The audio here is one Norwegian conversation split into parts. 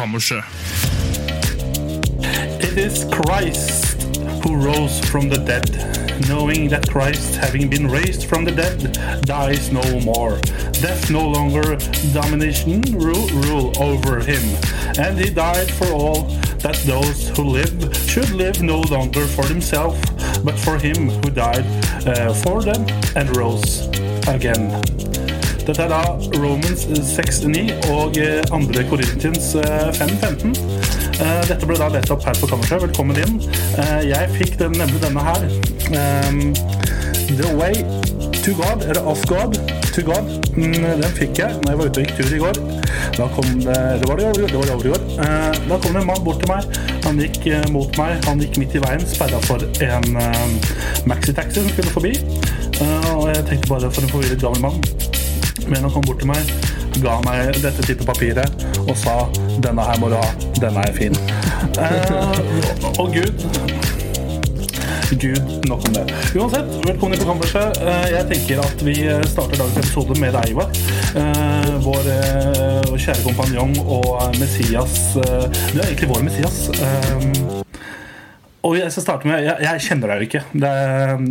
Kammerset. It is Christ who rose from the dead, knowing that Christ, having been raised from the dead, dies no more. Death no longer domination rule, rule over him, and he died for all that those who live should live no longer for themselves, but for him who died uh, for them and rose again. Dette er da Romans 6.9 og eh, 2. Corinthians 5.15. Eh, Dette ble da lest opp her på kammerset. Velkommen inn. Eh, Jeg fikk den, nemlig denne her. Um, The Way to God, eller Off God to God. Mm, Den fikk jeg når jeg var ute og gikk tur i går. Da kom det det var det det var over i går? Eh, Da kom det en mann bort til meg. Han gikk mot meg. Han gikk midt i veien, sperra for en maxitaxi som skulle forbi. Og jeg tenkte bare for en forvirret gammel mann. Men han kom bort til meg, ga meg dette type papiret og sa 'Denne her må du ha. Denne er fin'. Eh, og Gud Gud, nok om det. Uansett, velkommen til kammerset. Eh, jeg tenker at vi starter dagens episode med deg, Ivar. Eh, vår eh, kjære kompanjong og Messias. Eh, du er egentlig vår Messias. Og jeg skal starte med, jeg, jeg kjenner deg jo ikke. Det,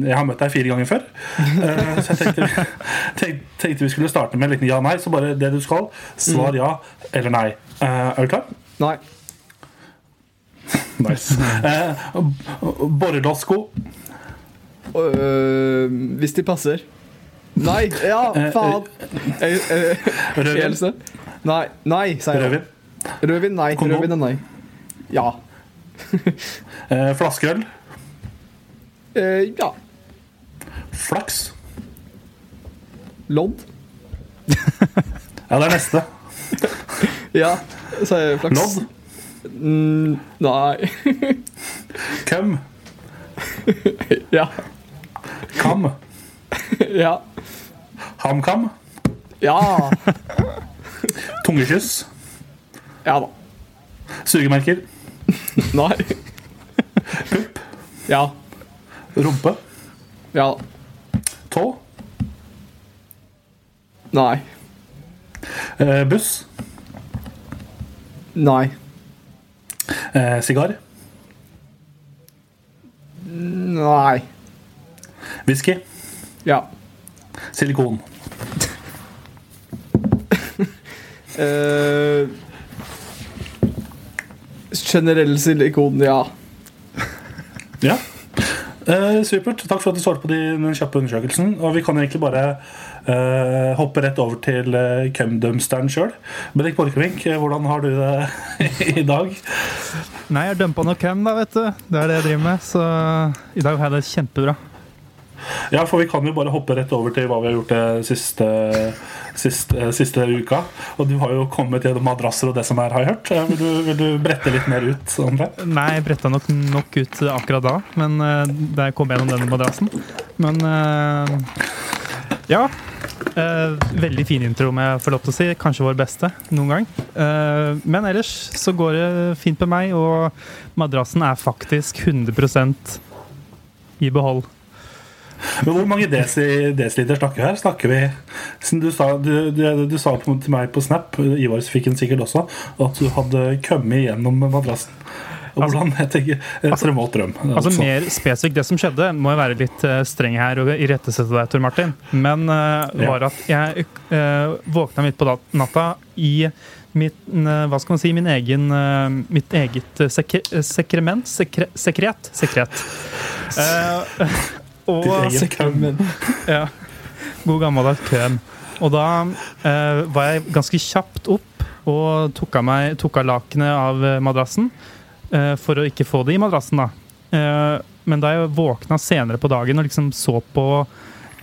jeg har møtt deg fire ganger før. Uh, så jeg tenkte, tenk, tenkte vi skulle starte med en liten ja-nei. Så bare det du skal. Svar ja eller nei. Uh, er du klar? Nei. Nice. Uh, Borrelåssko. Hvis de passer. Nei, ja, faen. Rødvin. Nei, nei, sier jeg. Rødvin. Rødvin, nei. Rødvin er nei. Ja. Uh, flaskeøl. Eh, ja. Flaks. Lodd? Ja, det er neste. Ja, sier jeg flaks. Lodd. Mm, nei. Køm. ja. Kam. Ja. HamKam. Ja. Tungekyss. Ja da. Sugemerker. Nei. Pupp. Ja. Rumpe. Ja. Tå. Nei. Eh, buss. Nei. Eh, Sigar. Nei. Whisky. Ja. Silikon. Eh, generell silikon, ja. Ja. Eh, supert. Takk for at du svarte på de- den kjappe undersøkelsen. Og vi kan egentlig bare eh, hoppe rett over til eh, kømdumsteren sjøl. Bendik Borchgrevink, eh, hvordan har du det i dag? Nei, jeg dumpa noe køm, da, vet du. Det er det jeg driver med. Så i dag har jeg det kjempebra. Ja, for vi kan jo bare hoppe rett over til hva vi har gjort det siste, siste, siste uka. Og du har jo kommet gjennom madrasser og det som er, har jeg hørt. Eh, Vil du, vil du brette litt mer ut om det? Nei, jeg bretta nok nok ut akkurat da, men da jeg kom gjennom denne madrassen. Men eh, ja. eh, veldig fin intro, om jeg får lov til å si. Kanskje vår beste noen gang. Eh, men ellers så går det fint med meg, og madrassen er faktisk 100% i behold. Men hvor mange desi, desiliter snakker vi her? Snakker vi siden Du sa, du, du, du sa til meg på Snap, Ivar fikk den sikkert også, at du hadde kommet gjennom madrassen. Og hvordan? Et remolt drøm. Altså Mer spesifikt det som skjedde, må jeg være litt eh, streng her og irettesette deg, Tor Martin. Men Ja. var at jeg uh, våkna midt på natta i mitt, hva skal man si, min egen, mitt eget sekre, sekrement? Sekre, sekret? Sekret. Eh, og Ditt eget ja. God gammeldags køen. Og da eh, var jeg ganske kjapt opp og tok av, meg, tok av lakenet av eh, madrassen. eh, for å ikke få det i madrassen, da. Eh, men da jeg våkna senere på dagen og liksom så på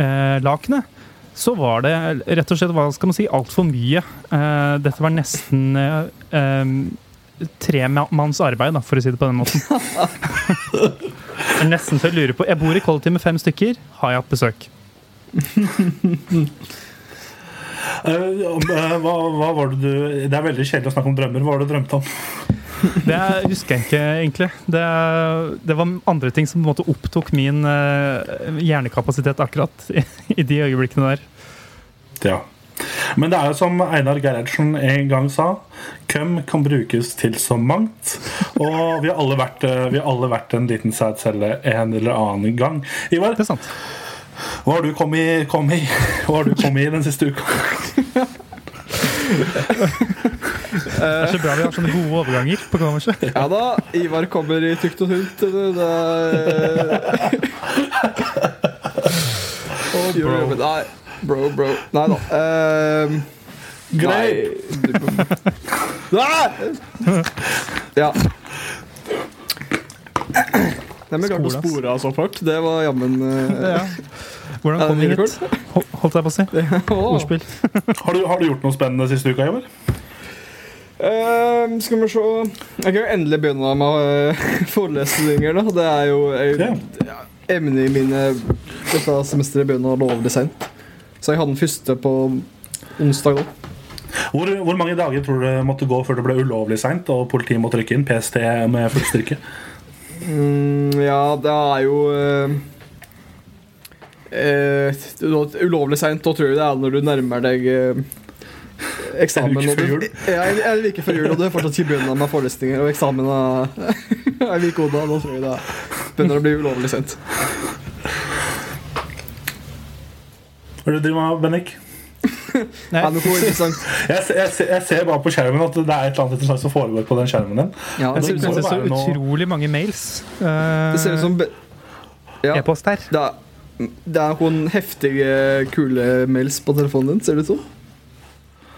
eh, lakenet, så var det rett og slett hva skal man si, altfor mye. Eh, dette var nesten eh, eh, tre arbeid, da, for å si det på den måten. Er nesten til å lure på. Jeg bor i kollektiv med fem stykker. Har jeg hatt besøk? Eh, eh, hva, hva var det du Det er veldig kjedelig å snakke om drømmer. Hva var det du drømte om? Det husker jeg ikke, egentlig. Det, det var andre ting som på en måte opptok min eh, hjernekapasitet akkurat i, i de øyeblikkene der. Ja. Men det er jo som Einar Gerhardsen en gang sa, køm kan brukes til så mangt. Og vi har alle vært, eh, vi har alle vært en liten sædcelle en eller annen gang. Ivar, Det er sant. hva har du kommet i, kom i? Hva har du kommet i den siste uka? Det er så bra vi har sånne gode overganger på kammerset. Ja da, Ivar kommer i tykt og tynt. Det, er... Oh, bro, bro. Nei da. Ehm, Grei. Ja. Det er klart å spore av så folk. Det var jammen uh, Ja. Hvordan Er kom vi hit? Holdt jeg på å si. Ordspill. Har du, har du gjort noe spennende siste uka, Ivar? Uh, skal vi se Jeg kan jo endelig begynne med uh, forelesninger. da Det er jo jeg, yeah. Emnet i mine dette semesteret begynner lovlig sent. Så jeg hadde den første på onsdag. da Hvor, hvor mange dager tror du det måtte gå før det ble ulovlig seint og politiet måtte rykke inn? PST med full styrke? mm, Ja, det er jo eh, eh, Ulovlig seint. Da tror jeg det er når du nærmer deg eh, eksamen. En uke før jul? Ja, en, en uke før jul, og du er fortsatt ikke begynt med forelesninger, og eksamen er en uke unna. nå tror jeg det begynner å bli ulovlig sent. Hva er det du driver med, Bennik? Nei. Det? Jeg, jeg, jeg ser bare på skjermen at det er et eller annet som foregår på den skjermen din. Ja, det, det er så utrolig mange mails. Uh, det ser ut som ja, E-post her. det, er, det er noen heftige, kule mails på telefonen din, ser det ut som.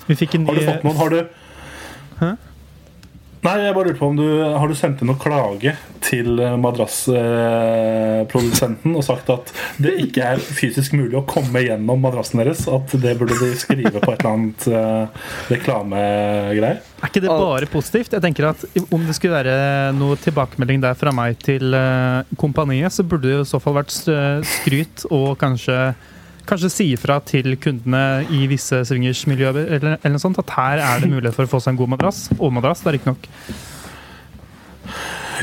Vi fikk en Har du fått noen? Har du Hæ? Nei, jeg bare lurte på om du Har du sendt inn noen klage til eh, madrassprodusenten og sagt at det ikke er fysisk mulig å komme gjennom madrassen deres? At det burde de skrive på et eller annet eh, reklamegreier? Er ikke det bare positivt? Jeg tenker at Om det skulle være noe tilbakemelding der fra meg til eh, kompaniet, så burde det i så fall vært skryt og kanskje Kanskje si ifra til kundene i visse swingersmiljøer eller, eller noe sånt, at her er det mulighet for å få seg en god madrass. Og madrass, det er riktignok.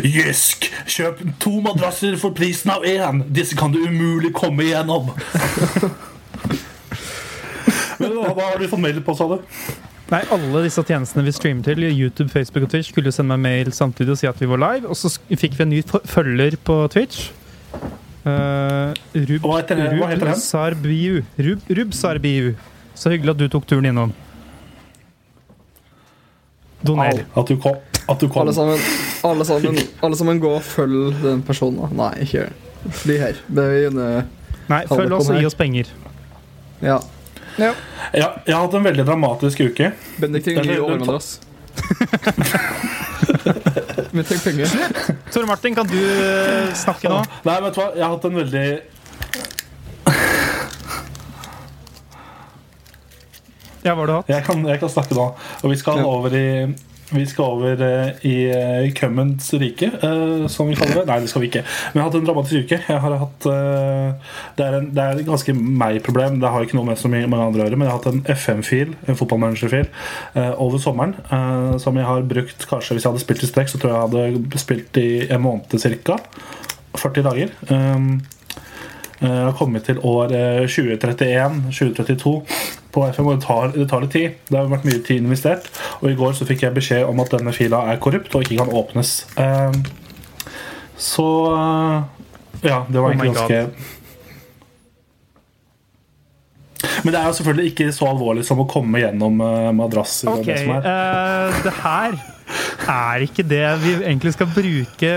Jysk! Kjøp to madrasser for prisen av én! Disse kan du umulig komme igjennom! Men hva, hva har du fått mail på, sa du? Nei, alle disse tjenestene vi streamer til, YouTube, Facebook og Twitch, skulle sende meg mail samtidig og si at vi var live. Og så fikk vi en ny følger på Twitch. Uh, Rub, Hva heter Rub, Hva heter den? Sarbiu. Rub, Rub Sarbiu. Så hyggelig at du tok turen innom. Doner. At du kom. At du kom. Alle sammen, alle sammen, alle sammen gå og følg den personen. Nei, ikke. Bli her. Begynne Nei, følg oss og gi oss penger. Ja. Ja, jeg har hatt en veldig dramatisk uke. Bendik trenger ny Det oss. overmadrass. Vi trenger penger. Tore Martin, kan du eh, snakke nå? Nei, vet du hva? Jeg har hatt en veldig Ja, hva har du hatt? Jeg kan, jeg kan snakke nå. Og vi skal Ja. over i vi skal over eh, i Cummins kømmens rike, eh, som vi kaller det. Nei, det skal vi ikke. Men jeg har hatt en dramatisk uke. Jeg har hatt, eh, det, er en, det er et ganske meg-problem. Det har ikke noe med så mange andre å gjøre. Men jeg har hatt en FM-fil, en fotballmanager-fil, eh, over sommeren. eh, som jeg har brukt kanskje Hvis jeg hadde spilt i strekk, så tror jeg jeg hadde spilt i en måned ca. 40 dager. Jeg har kommet til år eh, 2031-2032 på FM, og det tar, det tar litt tid. Det har vært mye tid investert. Og i går så fikk jeg beskjed om at denne fila er korrupt og ikke kan åpnes. Uh, så eh, Ja, det var Oh ganske Men det er jo selvfølgelig ikke så alvorlig som å komme gjennom uh, madrasser. og det som er. Uh, det her er ikke det vi egentlig skal bruke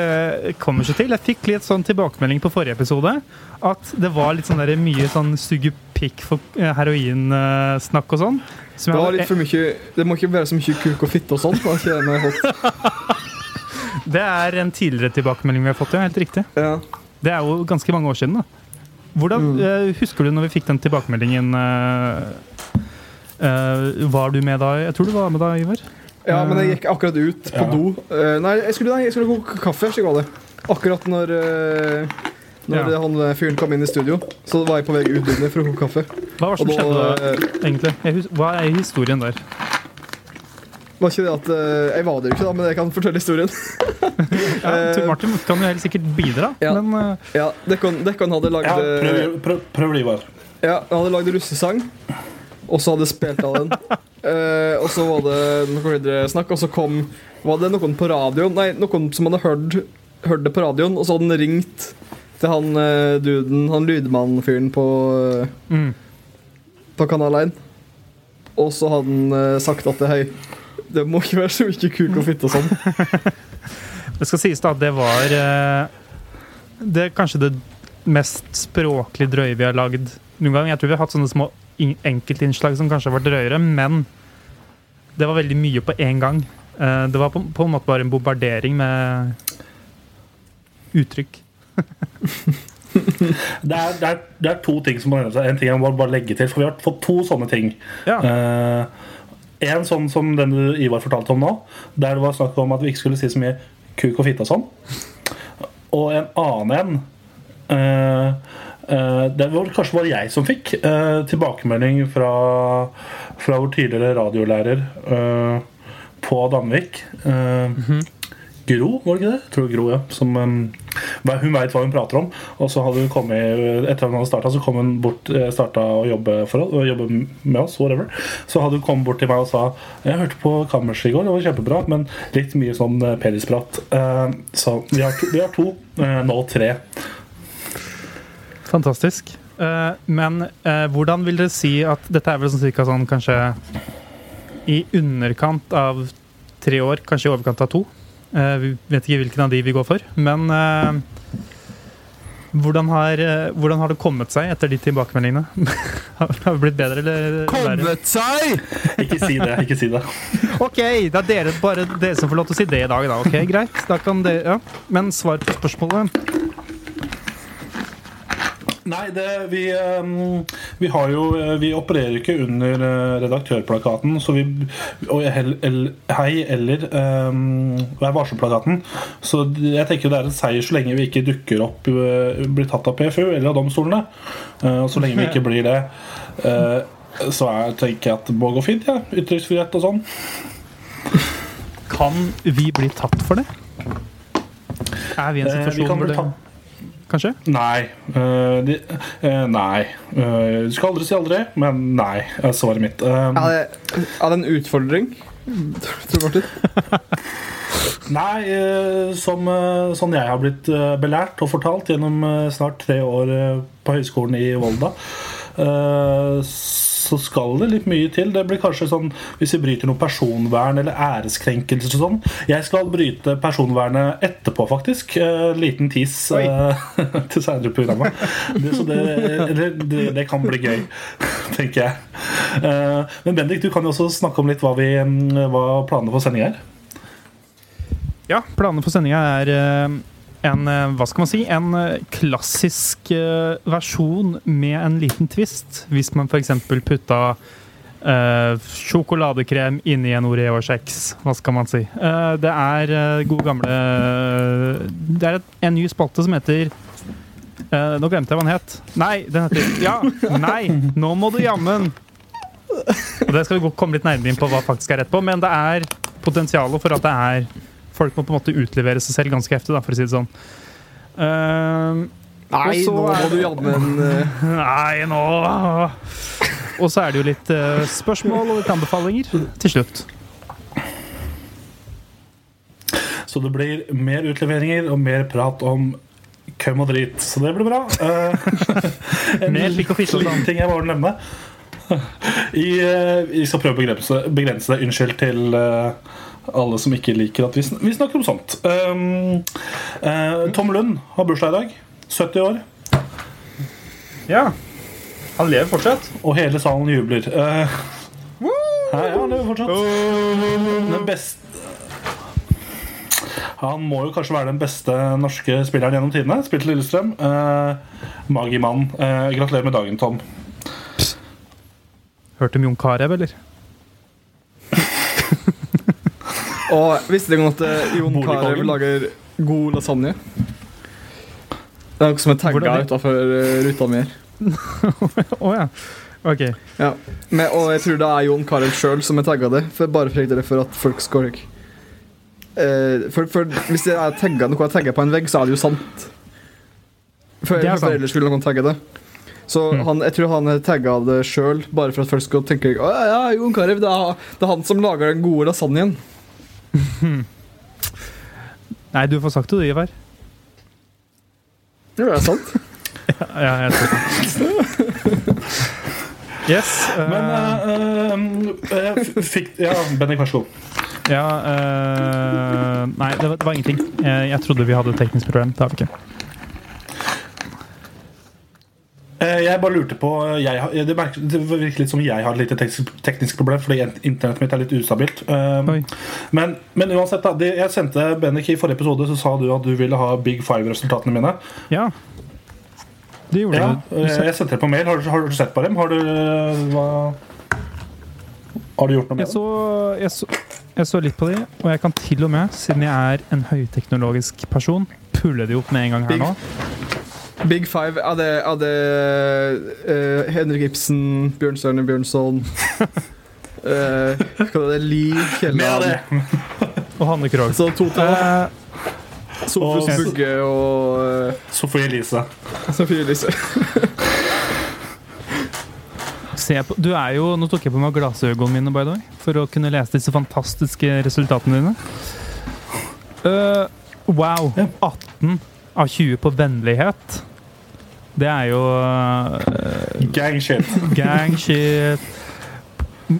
kommer seg til. Jeg fikk litt sånn tilbakemelding på forrige episode. At det var litt sånn der, mye sånn suge pikk for eh, heroinsnakk og sånn. Som Det, var litt for mye, det må ikke være så mye kuk og fitte og sånn. det er en tidligere tilbakemelding vi har fått, ja. Helt riktig. Ja. Det er jo ganske mange år siden, da. Hvordan, eh, husker du når vi fikk den tilbakemeldingen Uh, Var du med da? Jeg tror du var med da, Ivar. Ja, men jeg gikk akkurat ut på Ja. do. Uh, nei, jeg skulle, nei, jeg skulle koke kaffe. slik var det. Akkurat når, uh, når Ja. han eh, fyren kom inn i studio, så var jeg på vei ut under for å koke kaffe. Hva var det som da, skjedde da, eh, egentlig? Jeg hus hva er historien der? Var ikke det at eh, Jeg var der jo ikke, da, men jeg kan fortelle historien. Ja, Eh, Tor Martin kan jo helt sikkert bidra, Ja. men uh... Ja, Dekkan hadde lagd Ja, eh, prøv, prøv, prøv Ivar. Ja, han hadde lagd russesang, og så hadde spilt av den. uh, og så var det noe videre snakk, og så kom Var det noen på radioen Nei, noen som hadde hørt, hørt det på radioen, og så hadde han ringt til han uh, duden, han lydmann-fyren på, uh, mm. på Kanal 1. Og så hadde han sagt at det, hei, det må ikke være så mye kuk og fitte sånn. Det skal sies da at det var Det er kanskje det mest språklig drøye vi har lagd noen gang. Jeg tror vi har hatt sånne små enkeltinnslag som kanskje har vært drøyere, men det var veldig mye på én gang. Eh, det var på, på en måte bare en bombardering med uttrykk. Det er, det, er, det er to ting som må nevne seg. En ting jeg må bare legge til, for vi har fått to sånne ting. Ja. Uh, en sånn som den du, Ivar fortalte om nå, der det var snakk om at vi ikke skulle si så mye kuk og fitte og sånn. Og en annen en eh, Det var kanskje bare jeg som fikk eh, tilbakemelding fra, fra vår tidligere radiolærer eh, på Danvik. Eh, Gro, var det ikke det? Jeg tror Gro, ja. Som, hun veit hva hun prater om. Og så hadde hun kommet etter at hun hadde starta, så kom hun bort eh, starta å jobbe, for, å jobbe med oss. whatever Så hadde hun kommet bort til meg og sa Jeg hørte på Kammerset i går, det var kjempebra, men litt mye sånn eh, penisprat. Eh, så vi har to, vi har to eh, nå tre. Fantastisk. Uh, men uh, hvordan vil dere si at dette er vel sånn cirka sånn kanskje i underkant av tre år, kanskje i overkant av to? Uh, vi vet ikke hvilken av de vi går for, men eh, hvordan, har, hvordan har det kommet seg etter de tilbakemeldingene? har det blitt bedre eller Kommet Kommet seg! Ikke si det. ikke si det Ok, det er dere, bare dere som får lov til å si det i dag, da. Ok, greit. Da kan dere, ja. Men svar på spørsmålet. Nei, det, vi, ehm, vi har jo eh, Vi opererer ikke under eh, redaktørplakaten, så vi og hel, el, Hei eller um, Vær varsom-plakaten. Så jeg tenker det er en seier så lenge vi ikke dukker opp, eh, blir tatt av PFU eller av domstolene. Og så lenge vi ikke blir det, så er, tenker jeg at det må gå fint. Ja. Ytringsfrihet og sånn. Kan vi bli tatt for det? Er vi i en vi situasjon kan hvor det Kanskje? Nei. Uh, de, uh, nei. Uh, du skal aldri si aldri, men nei, er svaret mitt. Um, Er det, er det en utfordring? Tror Martin? Nei, som, sånn jeg har blitt belært og fortalt gjennom snart tre år på høyskolen i Volda, eh, så skal det litt mye til. Det blir kanskje sånn hvis vi bryter noe personvern eller æreskrenkelser og sånn. Jeg skal bryte personvernet etterpå, faktisk. Eh, liten tis eh, til seinere i programmet. Det, så det, eller, det, det kan bli gøy, tenker jeg. Eh, men Bendik, du kan jo også snakke om litt hva, vi, mm, hva planene for sendinga er. Ja, planene for sendinga er eh, en eh, hva skal man si, en eh, klassisk eh, versjon med en liten twist. Hvis man f.eks. putta eh, sjokoladekrem inni en Oreo-kjeks. Hva skal man si? Eh, det er gode gamle Det er et, en ny spalte som heter eh, Nå glemte jeg hva den het. Nei, den heter Ja! Nei! Nå må du jammen! Og Det skal vi komme litt nærmere inn på hva faktisk er rett på, men det er potensialet for at det er Folk må på en måte utlevere seg selv ganske heftig, da, for å si det sånn. Uh, Nei, så nå må du jammen eh, Nei, nå Og så er det jo litt uh, spørsmål og litt anbefalinger til slutt. Så det blir mer utleveringer og mer prat om køm og drit. Så det blir bra. Eh, en liten sånn. ting jeg må nevne. I, vi skal prøve å begrense, begrense det. Unnskyld til eh, alle som ikke liker at vi, sn vi snakker om sånt. Um, uh, Tom Lund har bursdag i dag. 70 år. Ja. Han lever fortsatt. Og hele salen jubler. Uh, ja, han lever fortsatt. Den beste Han må jo kanskje være den beste norske spilleren gjennom tidene. Spilt til Lillestrøm. Uh, Magimann. Uh, gratulerer med dagen, Tom. Hørte om Jon Carew, eller? Og visste dere at eh, Jon. Carew lager god lasagne? Det er noe som er tagga Hvordan det? utafor ruta mi her. Å ja. Ok. Ja. Men, og jeg tror det er Jon Carew sjøl som er tagga det, for bare for, det for at folk skal eh, for, for Hvis det er tagget, noe er tagga på en vegg, så er det jo sant. For, Det er for sant. ellers ville noen tagge det. Så Mm. han, jeg tror han tagga det sjøl, bare for at folk skal tenke Å ja, ja, Jon Carew, det, er- det er han som lager den gode lasagnen. Nei, du får sagt det, du, Ivar. Jo, det er sant. Ja, jeg tror det. Yes. eh, Men uh, uh, fikk Ja, Bendik, vær så god. Ja eh, Nei, det var, det var ingenting. Jeg, jeg trodde vi hadde et teknisk problem. Det har vi ikke. Eh, Jeg bare lurte på jeg, det, merker, det virker litt som jeg har et lite teknisk, teknisk problem, fordi internettet mitt er litt ustabilt. Um, men, men uansett, da. Det, jeg sendte Bennik i forrige episode, så sa du at du ville ha Big Five-resultatene mine. Ja. Det gjorde Ja, du. eh, jeg sendte det på mail. Har, du- har du sett på dem? Har du hva Har du gjort noe med Jeg så, jeg, så, jeg så litt på de, og jeg kan til og med, siden jeg er en høyteknologisk person, pulle de opp med en gang her nå. Big Five er det, er det uh, Henrik Ibsen, Bjørnstjerne Bjørnson uh, Hva det? Lie Kielland! Og Hanne Krogh. Så to til. Eh, Sofus Bugge og uh, Sofie Elise. Sofie Elise. se på, du er jo, nå tok jeg på meg glassøynene mine by the way, for å kunne lese disse fantastiske resultatene dine. Uh, wow. 18 av 20 på vennlighet. Det er jo uh, Gang shit. gang shit.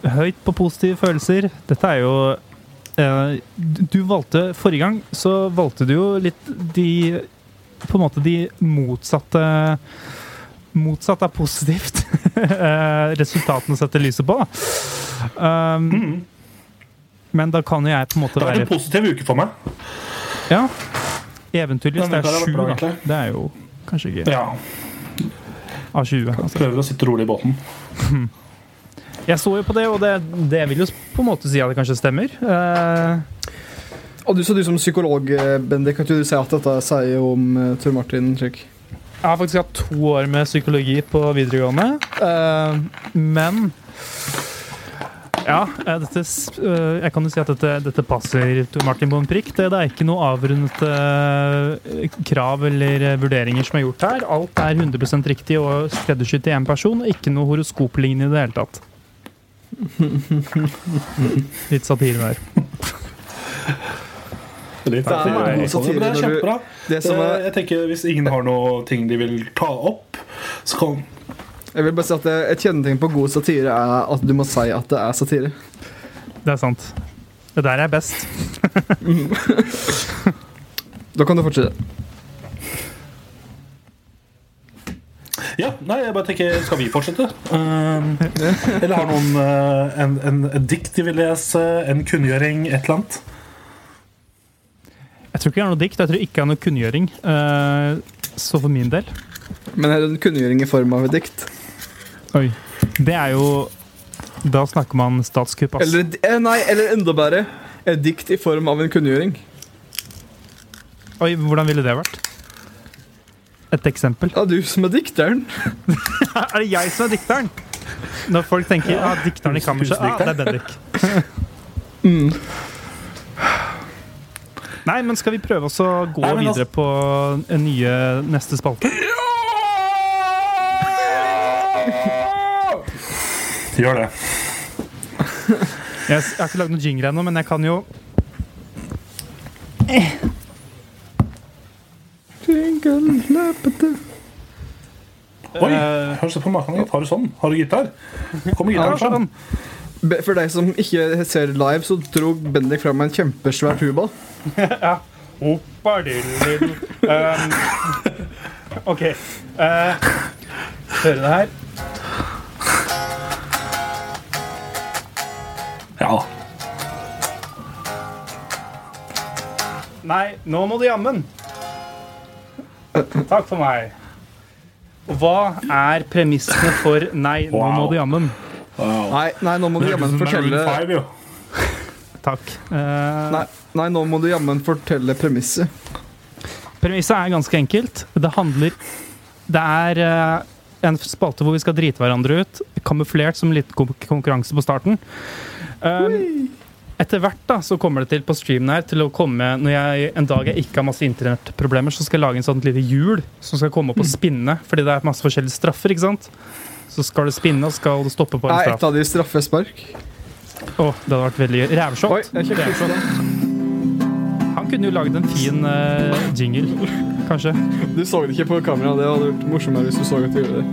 Høyt på positive følelser. Dette er jo uh, du- Du valgte Forrige gang så valgte du jo litt de På en måte de motsatte Motsatt er positivt. Eh, Resultatene setter lyset på. Um, Men da kan jo jeg på en måte Det har vært være en positiv uke for meg. Ja. Eventyrlyst er sju, da. Det er jo kanskje ikke Ja. Av 20. Altså. Prøver å sitte rolig i båten. Jeg så jo på det, og det, det vil jo på en måte si at det kanskje stemmer. Eh, Og du, så du som psykolog, eh, Bendik, kan ikke du si at dette sier om uh, Tor Martin trykk Jeg har faktisk hatt to år med psykologi på videregående, eh, men ja, eh, dette, eh, jeg kan jo si at dette, dette passer Tor Martin en prikk. Det, det er ikke noe avrundete eh, krav eller vurderinger som er gjort her. Alt er 100 riktig og skreddersydd til én person, ikke noe horoskoplinje i det hele tatt. Litt satire der. Litt Det er god satire det er kjempebra. Det som er, Jeg tenker Hvis ingen har noe ting de vil ta opp, så kan jeg vil bare si at Et kjennetegn på god satire er at du må si at det er satire. Det er sant. Det der er best. Da kan du fortsette. Ja, nei, jeg bare tenker Skal vi fortsette? Uh, eller har noen uh, en, en, et dikt de vil lese? En kunngjøring? Et eller annet? Jeg tror ikke det er noe dikt, jeg tror ikke det er noe kunngjøring. Uh, så for min del Men er det en kunngjøring i form av et dikt? Oi. Det er jo Da snakker man statskupp, ass. Eller, eh, nei, eller enda bedre, et dikt i form av en kunngjøring. Oi, hvordan ville det vært? Et eksempel. Ja, du som er dikteren. Er det jeg som er dikteren? Når folk tenker ja, dikteren i kammerset, ah, det er Bendik. Mm. Nei, men skal vi prøve oss å gå Nei, altså- videre på en nye neste spalte? Gjør det. Jeg, har ikke lagd noen jingle ennå, men jeg kan jo Jingle, løpete. Oi, Eh, det på maken? Har du sånn? Har du gitar? Kommer ja, gitaren fram? sånn. For deg som ikke ser live, så dro Bendik fram en kjempesvær tuba. Oppadillidu. Um, OK. Uh, høre det her. Nei, nå må du jammen. Takk for meg. Hva er premissene for Nei, nå må du jammen? Wow. Nei, nei, nå må du jammen fortelle Maroon 5, jo. Takk. Uh, Nei, nei, nå må du jammen fortelle premisset. Premisset er ganske enkelt. Det handler Det er uh, en spalte hvor vi skal drite hverandre ut, kamuflert som en liten konkurranse på starten. Um, etter hvert da, så kommer det til på streamen her til å komme Når jeg en dag jeg ikke har masse internettproblemer, så skal jeg lage en sånn lite hjul som skal komme opp og spinne. Fordi det er masse forskjellige straffer. ikke sant? Så skal det spinne, og skal det stoppe på en straff. Er et av de straffespark? Åh, det hadde vært veldig Rævshot. Han kunne jo laget en fin uh, jingle, kanskje. Du så det ikke på kamera. Det hadde vært morsommere hvis du så at du gjorde det.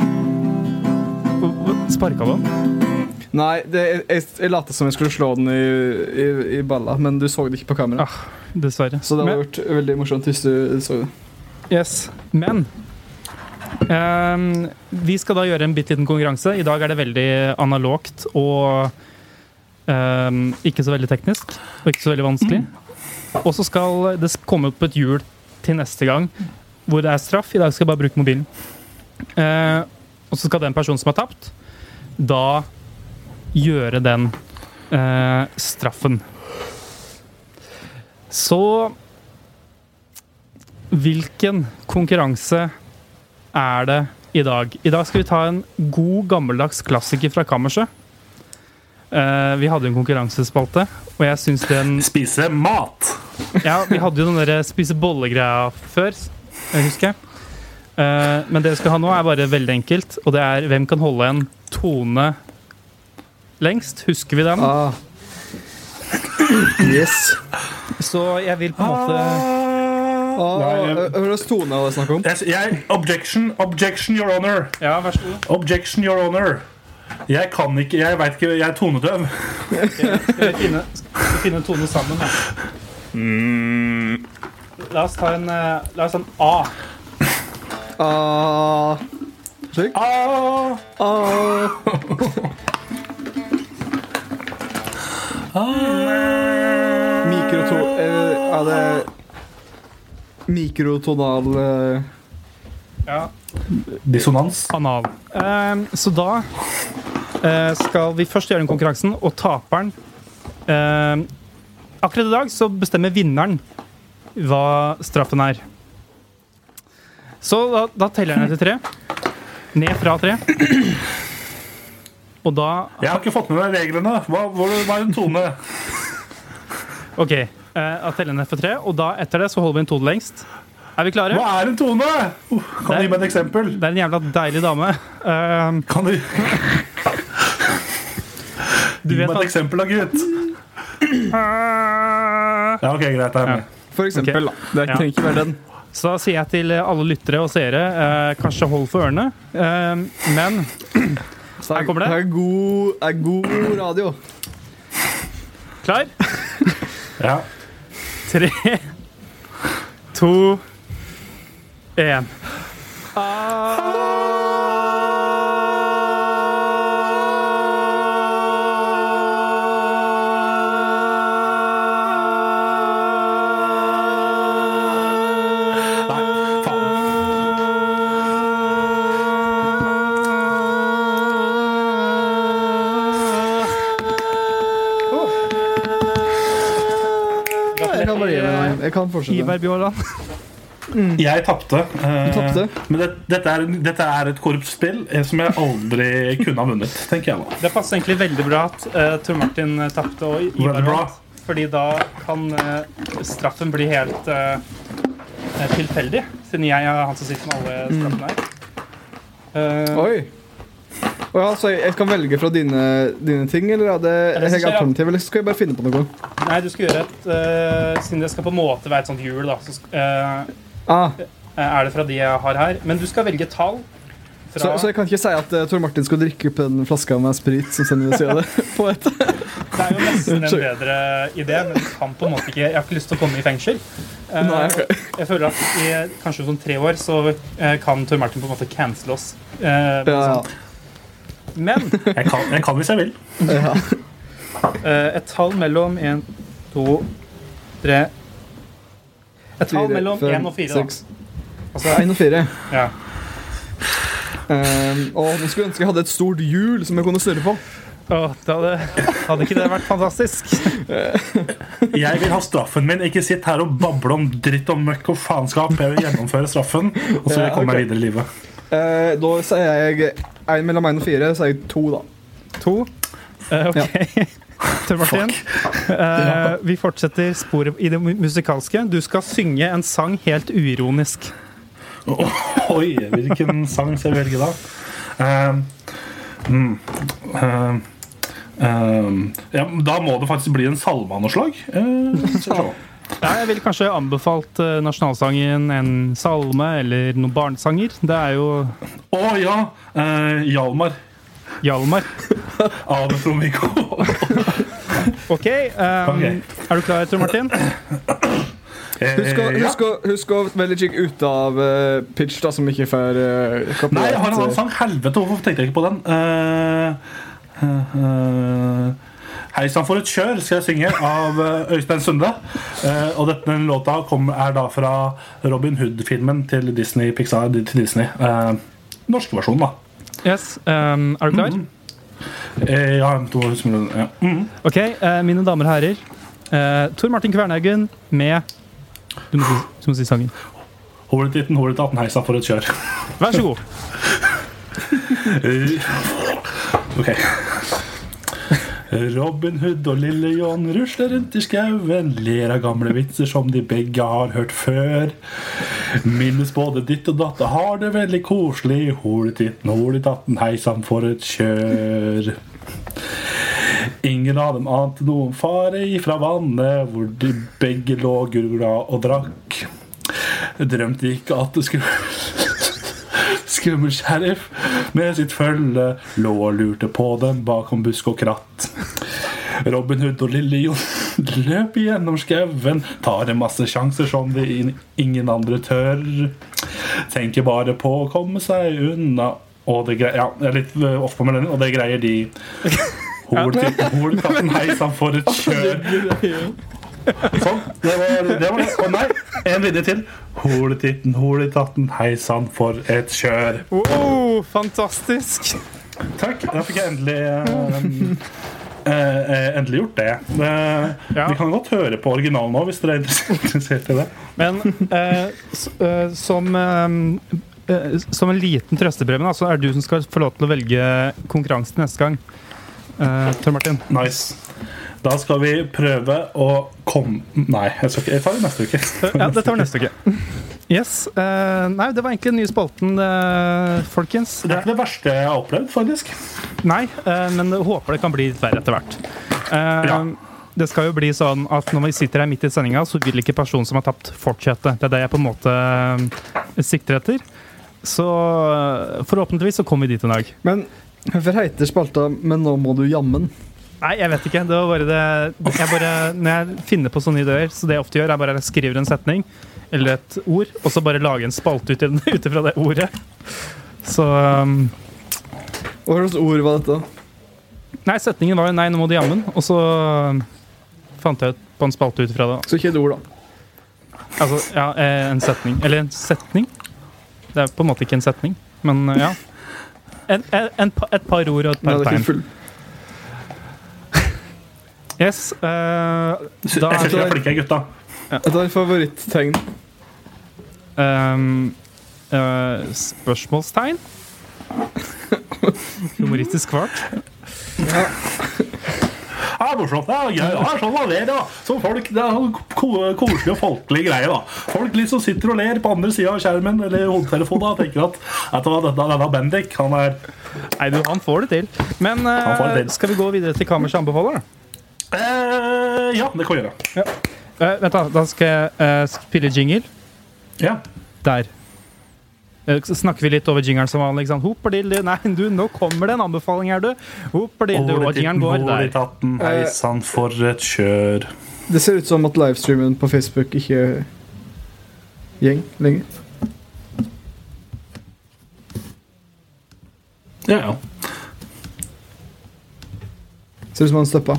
Sparka du han? Nei, det, jeg, jeg lot som jeg skulle slå den i, i, i balla, men du så det ikke på kamera. Ah, Dessverre. Så det hadde vært veldig morsomt hvis du så det. Yes, men um, Vi skal da gjøre en bitte liten konkurranse. I dag er det veldig analogt og um, ikke så veldig teknisk. Og ikke så veldig vanskelig. Og så skal det komme opp et hjul til neste gang hvor det er straff. I dag skal jeg bare bruke mobilen. Uh, og så skal den personen som har tapt, da gjøre den eh, straffen. Så Hvilken konkurranse er det i dag? I dag skal vi ta en god, gammeldags klassiker fra kammerset. Eh, vi hadde en konkurransespalte, og jeg syns den Spise mat. Ja, vi hadde jo den der spise bolle-greia før, jeg husker jeg. Eh, men det vi skal ha nå, er bare veldig enkelt, og det er hvem kan holde en tone lengst. Husker vi den? Ah. Yes. Så jeg vil på en måte Ah, Hva slags tone er det snakk om? Jeg, jeg, objection, objection, your honor. Ja, vær så god. Objection, your honor. Jeg kan ikke Jeg veit ikke Jeg er tonedøv. Skal vi finne, skal vi finne en tone sammen? Da? Mm. La oss ta en, eh, la oss ta en A. A. Slik? A. Ah. Mikroto... Eh, ja, det er Mikrotonal eh, Ja. dissonans. Anal. Ehm, så da eh, skal vi først gjøre den konkurransen, og taperen ehm, Akkurat i dag så bestemmer vinneren hva straffen er. Så da, da teller jeg ned til tre. Ned fra tre. Og da Jeg har ikke fått med meg reglene. Hva, hvor, hva er en tone? OK. Jeg teller ned for tre, og da etter det så holder vi en tone lengst. Er vi klare? Hva er en tone? Uh, kan du gi meg et eksempel? Det er en jævla deilig dame. Ehm, Kan du du gi meg et eksempel, da, gutt? Ja, ok, greit. Jeg er med. For eksempel, da. Det trenger ikke være den. Så da sier jeg til alle lyttere og seere, eh, kanskje hold for ørene. Eh, men Så Her kommer det. Det er god, er god radio. klar? Ja. Tre, to, én. Nei, kan fortsette. Ivar Bjåland. Jeg tapte. eh, Men det, dette, er, dette er et korpsspill eh, som jeg aldri kunne ha vunnet, tenker jeg da. Det passer egentlig veldig bra at uh, Tor Martin tapte og Ivar vant. Fordi da kan uh, straffen bli helt eh, tilfeldig, siden jeg er han som sitter med alle straffene her. Uh, Oi. Å ja, så jeg, jeg kan velge fra dine, dine ting, eller er det det ja? alternativ? Eller skal jeg bare finne på noe? nei, du skal gjøre et uh, Siden det skal på en måte være et sånt hjul, da, så eh, Ah, er det fra de jeg har her. Men du skal velge tall. Fra, så, så jeg kan ikke si at uh, Tor Martin skal drikke opp en flaske med sprit som sender ved det på et. Det er jo nesten en bedre idé, men du kan på en måte ikke Jeg har ikke lyst til å komme i fengsel. Eh, Nei, okay. Jeg føler at i kanskje sånn tre år så eh, kan Tor Martin på en måte cancele oss. ja, Ja. Men Jeg kan, jeg kan hvis jeg vil. ja. eh, et tall mellom én, to, tre Et tall mellom fem, én og fire, da. seks. Altså én og fire. Ja. Um, og nå skulle jeg ønske jeg hadde et stort hjul som jeg kunne snurre på. Oh, det hadde, hadde ikke det vært fantastisk? Jeg vil ha straffen min. Ikke sitt her og bable om dritt og møkk og faenskap. Jeg vil gjennomføre straffen, og så vil jeg komme meg videre i livet. Eh, da sier jeg en mellom én og fire. Så sier jeg to, da. To? Eh, ok. Tor Martin, eh, vi fortsetter sporet i det musikalske. Du skal synge en sang helt uironisk. Oi, hvilken sang skal jeg velge da? Uh, mm, uh, uh, ja, da må det faktisk bli en salme av noe slag. Ja, jeg ville kanskje anbefalt eh, nasjonalsangen, en salme eller noen barnesanger. Det er jo Å ja! eh, Hjalmar Hjalmar. av Trond-Viggo. Ok, um, Ok. er du klar, Tor Martin? Eh, Husk å, husk å, husk å velge kikk ut av uh, pitch, da, som ikke får uh, Nei, jeg har en annen sang. Helvete, hvorfor tenkte jeg ikke på den? Uh, Hei sann for et kjør skal jeg synge av eh, Øystein Sunde. Eh, og denne låta er da fra Robin Hood-filmen til Disney. Pixar, til Disney. Norsk norske versjon, da. Yes, um, Er du klar? Eh, ja, to, ja. Mm. Ok, eh, mine damer og herrer. Eh, Tor Martin Kvernhaugen med du må, si, du må si sangen. Holetitten, holetatten, hei sann for et kjør. Vær så god. Eh, Ok. Robin Hood og Lille John rusler rundt i skauen, ler av gamle vitser som de begge har hørt før. Minnes både ditt og datt har det veldig koselig. Holetitten, holetatten, hei sann for et kjør. Ingen av dem ante noen fare ifra vannet, hvor de begge lå gurgla og drakk. Drømte ikke at det skulle Skummel sheriff med sitt følge lå og lurte på dem bakom busk og kratt. Robin Hood og Lille Jon løp gjennom skauen, tar en masse sjanser som de ingen andre tør. Tenker bare på å komme seg unna. Og det greier, ja, jeg er litt øh, off på meldingen, og det greier de. Holkatten, hei sann, for et kjør. Sånn. Det var det. Var det. Å nei, en linje til. Holetitten, holetatten, hei sann, for et kjør. Oh, fantastisk! Takk. Da fikk jeg endelig eh, eh, Endelig gjort det. Eh, Ja. Vi kan godt høre på originalen nå, hvis dere er interessert i det. Men eh, s eh, som Som en liten trøstepremie, så er det du som skal få lov til å velge konkurransen neste gang. Uh, Tor Martin. Nice. Da skal vi prøve å komme Nei, jeg, skal ikke, jeg tar det neste uke. ja, ja, tar vi neste uke. Yes. Uh, nei, det var egentlig den nye spalten, uh, folkens. Det er ikke det verste jeg har opplevd, faktisk. Nei, uh, men jeg håper det kan bli litt verre etter hvert. Eh, Ja. Det skal jo bli sånn at når vi sitter her midt i sendinga, så vil ikke personen som har tapt, fortsette. Det er det jeg på en måte sikter etter. Så forhåpentligvis så kommer vi dit en dag. Men hvorfor heter spalta 'Men nå må du jammen'? Nei, jeg vet ikke. Det var bare det jeg bare, Når jeg finner på sånne ideer, så det jeg ofte gjør, er bare jeg skriver en setning eller et ord, og så bare lage en spalte ut ut ifra det ordet. Så um, Hva slags ord var dette? Nei, setningen var jo 'nei, nå må du jammen', og så um, fant jeg ut på en spalte ut ifra det. Så ikke et ord, da. Altså, ja, eh, en setning. Eller en setning. Det er på en måte ikke en setning, men eh, ja. En, en, en, et par ord og et par tegn. Yes. Uh, da Jeg syns dere er flinke, gutta. Dette er favoritttegn. Um, uh, spørsmålstegn? Humoristisk kvart. Ja, morsomt. Ja, gøy. Ja, sånn var det, da. Som folk, det er sånn koselig og folkelig greie. da Folk liksom sitter og ler på andre sida av skjermen eller hodetelefonen og tenker at vet du hva, denne, denne Bendik han er Nei, du, han får det til. Men eh, får det til. skal vi gå videre til Kammers anbefaler? da? Eh, Ja, det kan vi gjøre. Eh, vent, da. Da skal jeg eh, spille jingle. Ja. Der. Eh, Så snakker vi litt over jingeren som vanlig. ikke sant? Hopperdildu. Nei, du, nå kommer det en anbefaling her, du. Hopperdildu. Og jingeren går der. Hei sann, for et kjør. Det ser ut som at livestreamen på Facebook ikke gjeng lenger. Ja, ja. Ser ut som han stoppa.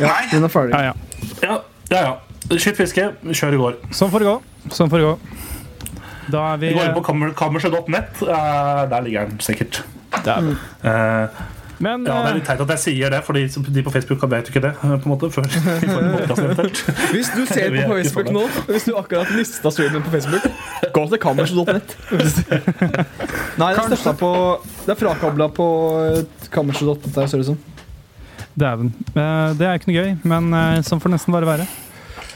Ja, Nei. den er ferdig. Ja, ja. ja. Ja, ja. Skyt fiske, kjør i går. Sånn får det gå. Sånn får det gå. Da er vi Vi går inn på kammer, kammerset.nett. eh, der ligger den sikkert. Dæven. Uh, Men ja, Det er eh, litt teit at jeg sier det, for de, på Facebook vet jo ikke det. eh, på en måte, før. Hvis du ser på Facebook nå, hvis du akkurat mista streamen på Facebook, gå til kammerset.nett. Nei, det er på Det er frakabla på eh, Dæven. Eh, det er ikke noe gøy, men eh, sånn får det nesten bare være.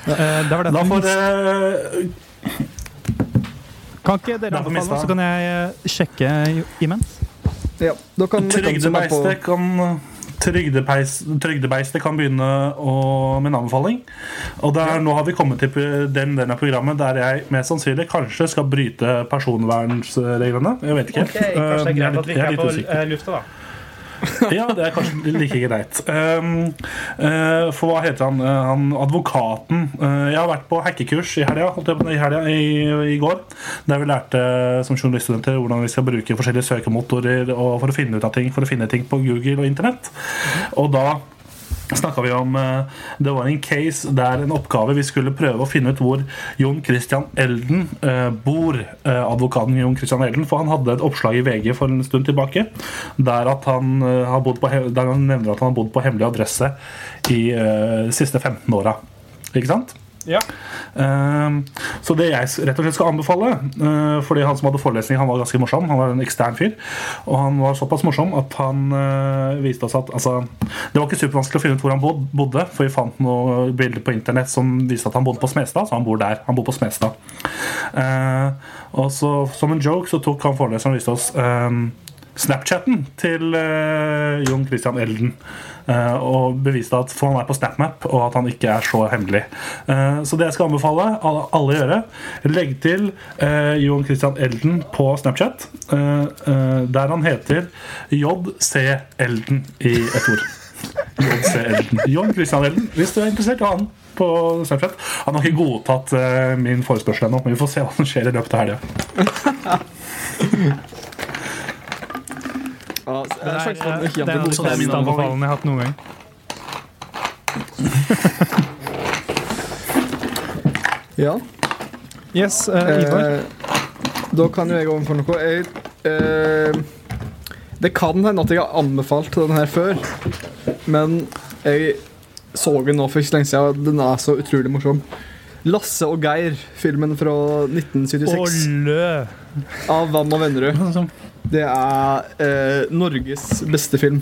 Eh, det var Da får det Kan ikke dere anbefale, så kan jeg sjekke i- imens? Ja, da kan dere som på Trygdebeistet kan Trygdepeis, trygdebeistet kan begynne å, med en anbefaling. Og der, Nå har vi kommet til den delen av programmet der jeg mest sannsynlig kanskje skal bryte personvernsreglene. Jeg vet ikke. Okay, kanskje det er greit at vi ikke er på lufta, da. Ja, det er kanskje like greit. Um, uh, for hva heter han? Uh, han advokaten. Uh, jeg har vært på hackekurs i helga, i, helga i, i går. Der vi lærte som journaliststudenter hvordan vi skal bruke forskjellige søkemotorer for å finne ut av ting, for å finne ting på Google og Internett. Og da snakka vi om eh, Det var en case der en oppgave vi skulle prøve å finne ut hvor Jon Christian Elden eh, bor. eh, advokaten Jon Christian Elden, for han hadde et oppslag i VG for en stund tilbake der, han, har bodd på, der han nevner at han har bodd på hemmelig adresse i de siste 15 åra. Ikke sant? Ja. Ehm, så det jeg rett og slett skal anbefale eh, Fordi han som hadde forelesning, han var ganske morsom. Han var en ekstern fyr. Og han var såpass morsom at han eh, viste oss at altså, Det var ikke supervanskelig å finne ut hvor han bodde, for vi fant noen bilder på internett som viste at han bodde på Smestad, så han bor der. Han bor på Smestad. Eh, og så som en joke så tok han foreleseren og viste oss ehm, Snapchatten til uh, Jon Christian Elden. Uh, og beviste at for han er på SnapMap, og at han ikke er så hemmelig. Uh, så det jeg skal anbefale alle, alle gjøre, legg til Jon Christian Elden på Snapchat. der han heter JC Elden i ett ord. JC Elden. Jon Christian Elden, hvis du er interessert i han på Snapchat. Han har ikke godtatt min forespørsel ennå, men vi får se hva som skjer i løpet av helga. ja, Det er, den det er den det er min beste anbefalingen jeg har hatt noen gang. Ja. Yes, uh, Ivar. Eh, da kan jo jeg overfor noe. Jeg, eh, det kan hende at jeg har anbefalt den her før, men jeg så den nå for ikke så lenge siden. og Den er så utrolig morsom. Lasse og Geir, filmen fra 1976 Olle! av Vann og Vennerød. Det er eh, Norges beste film.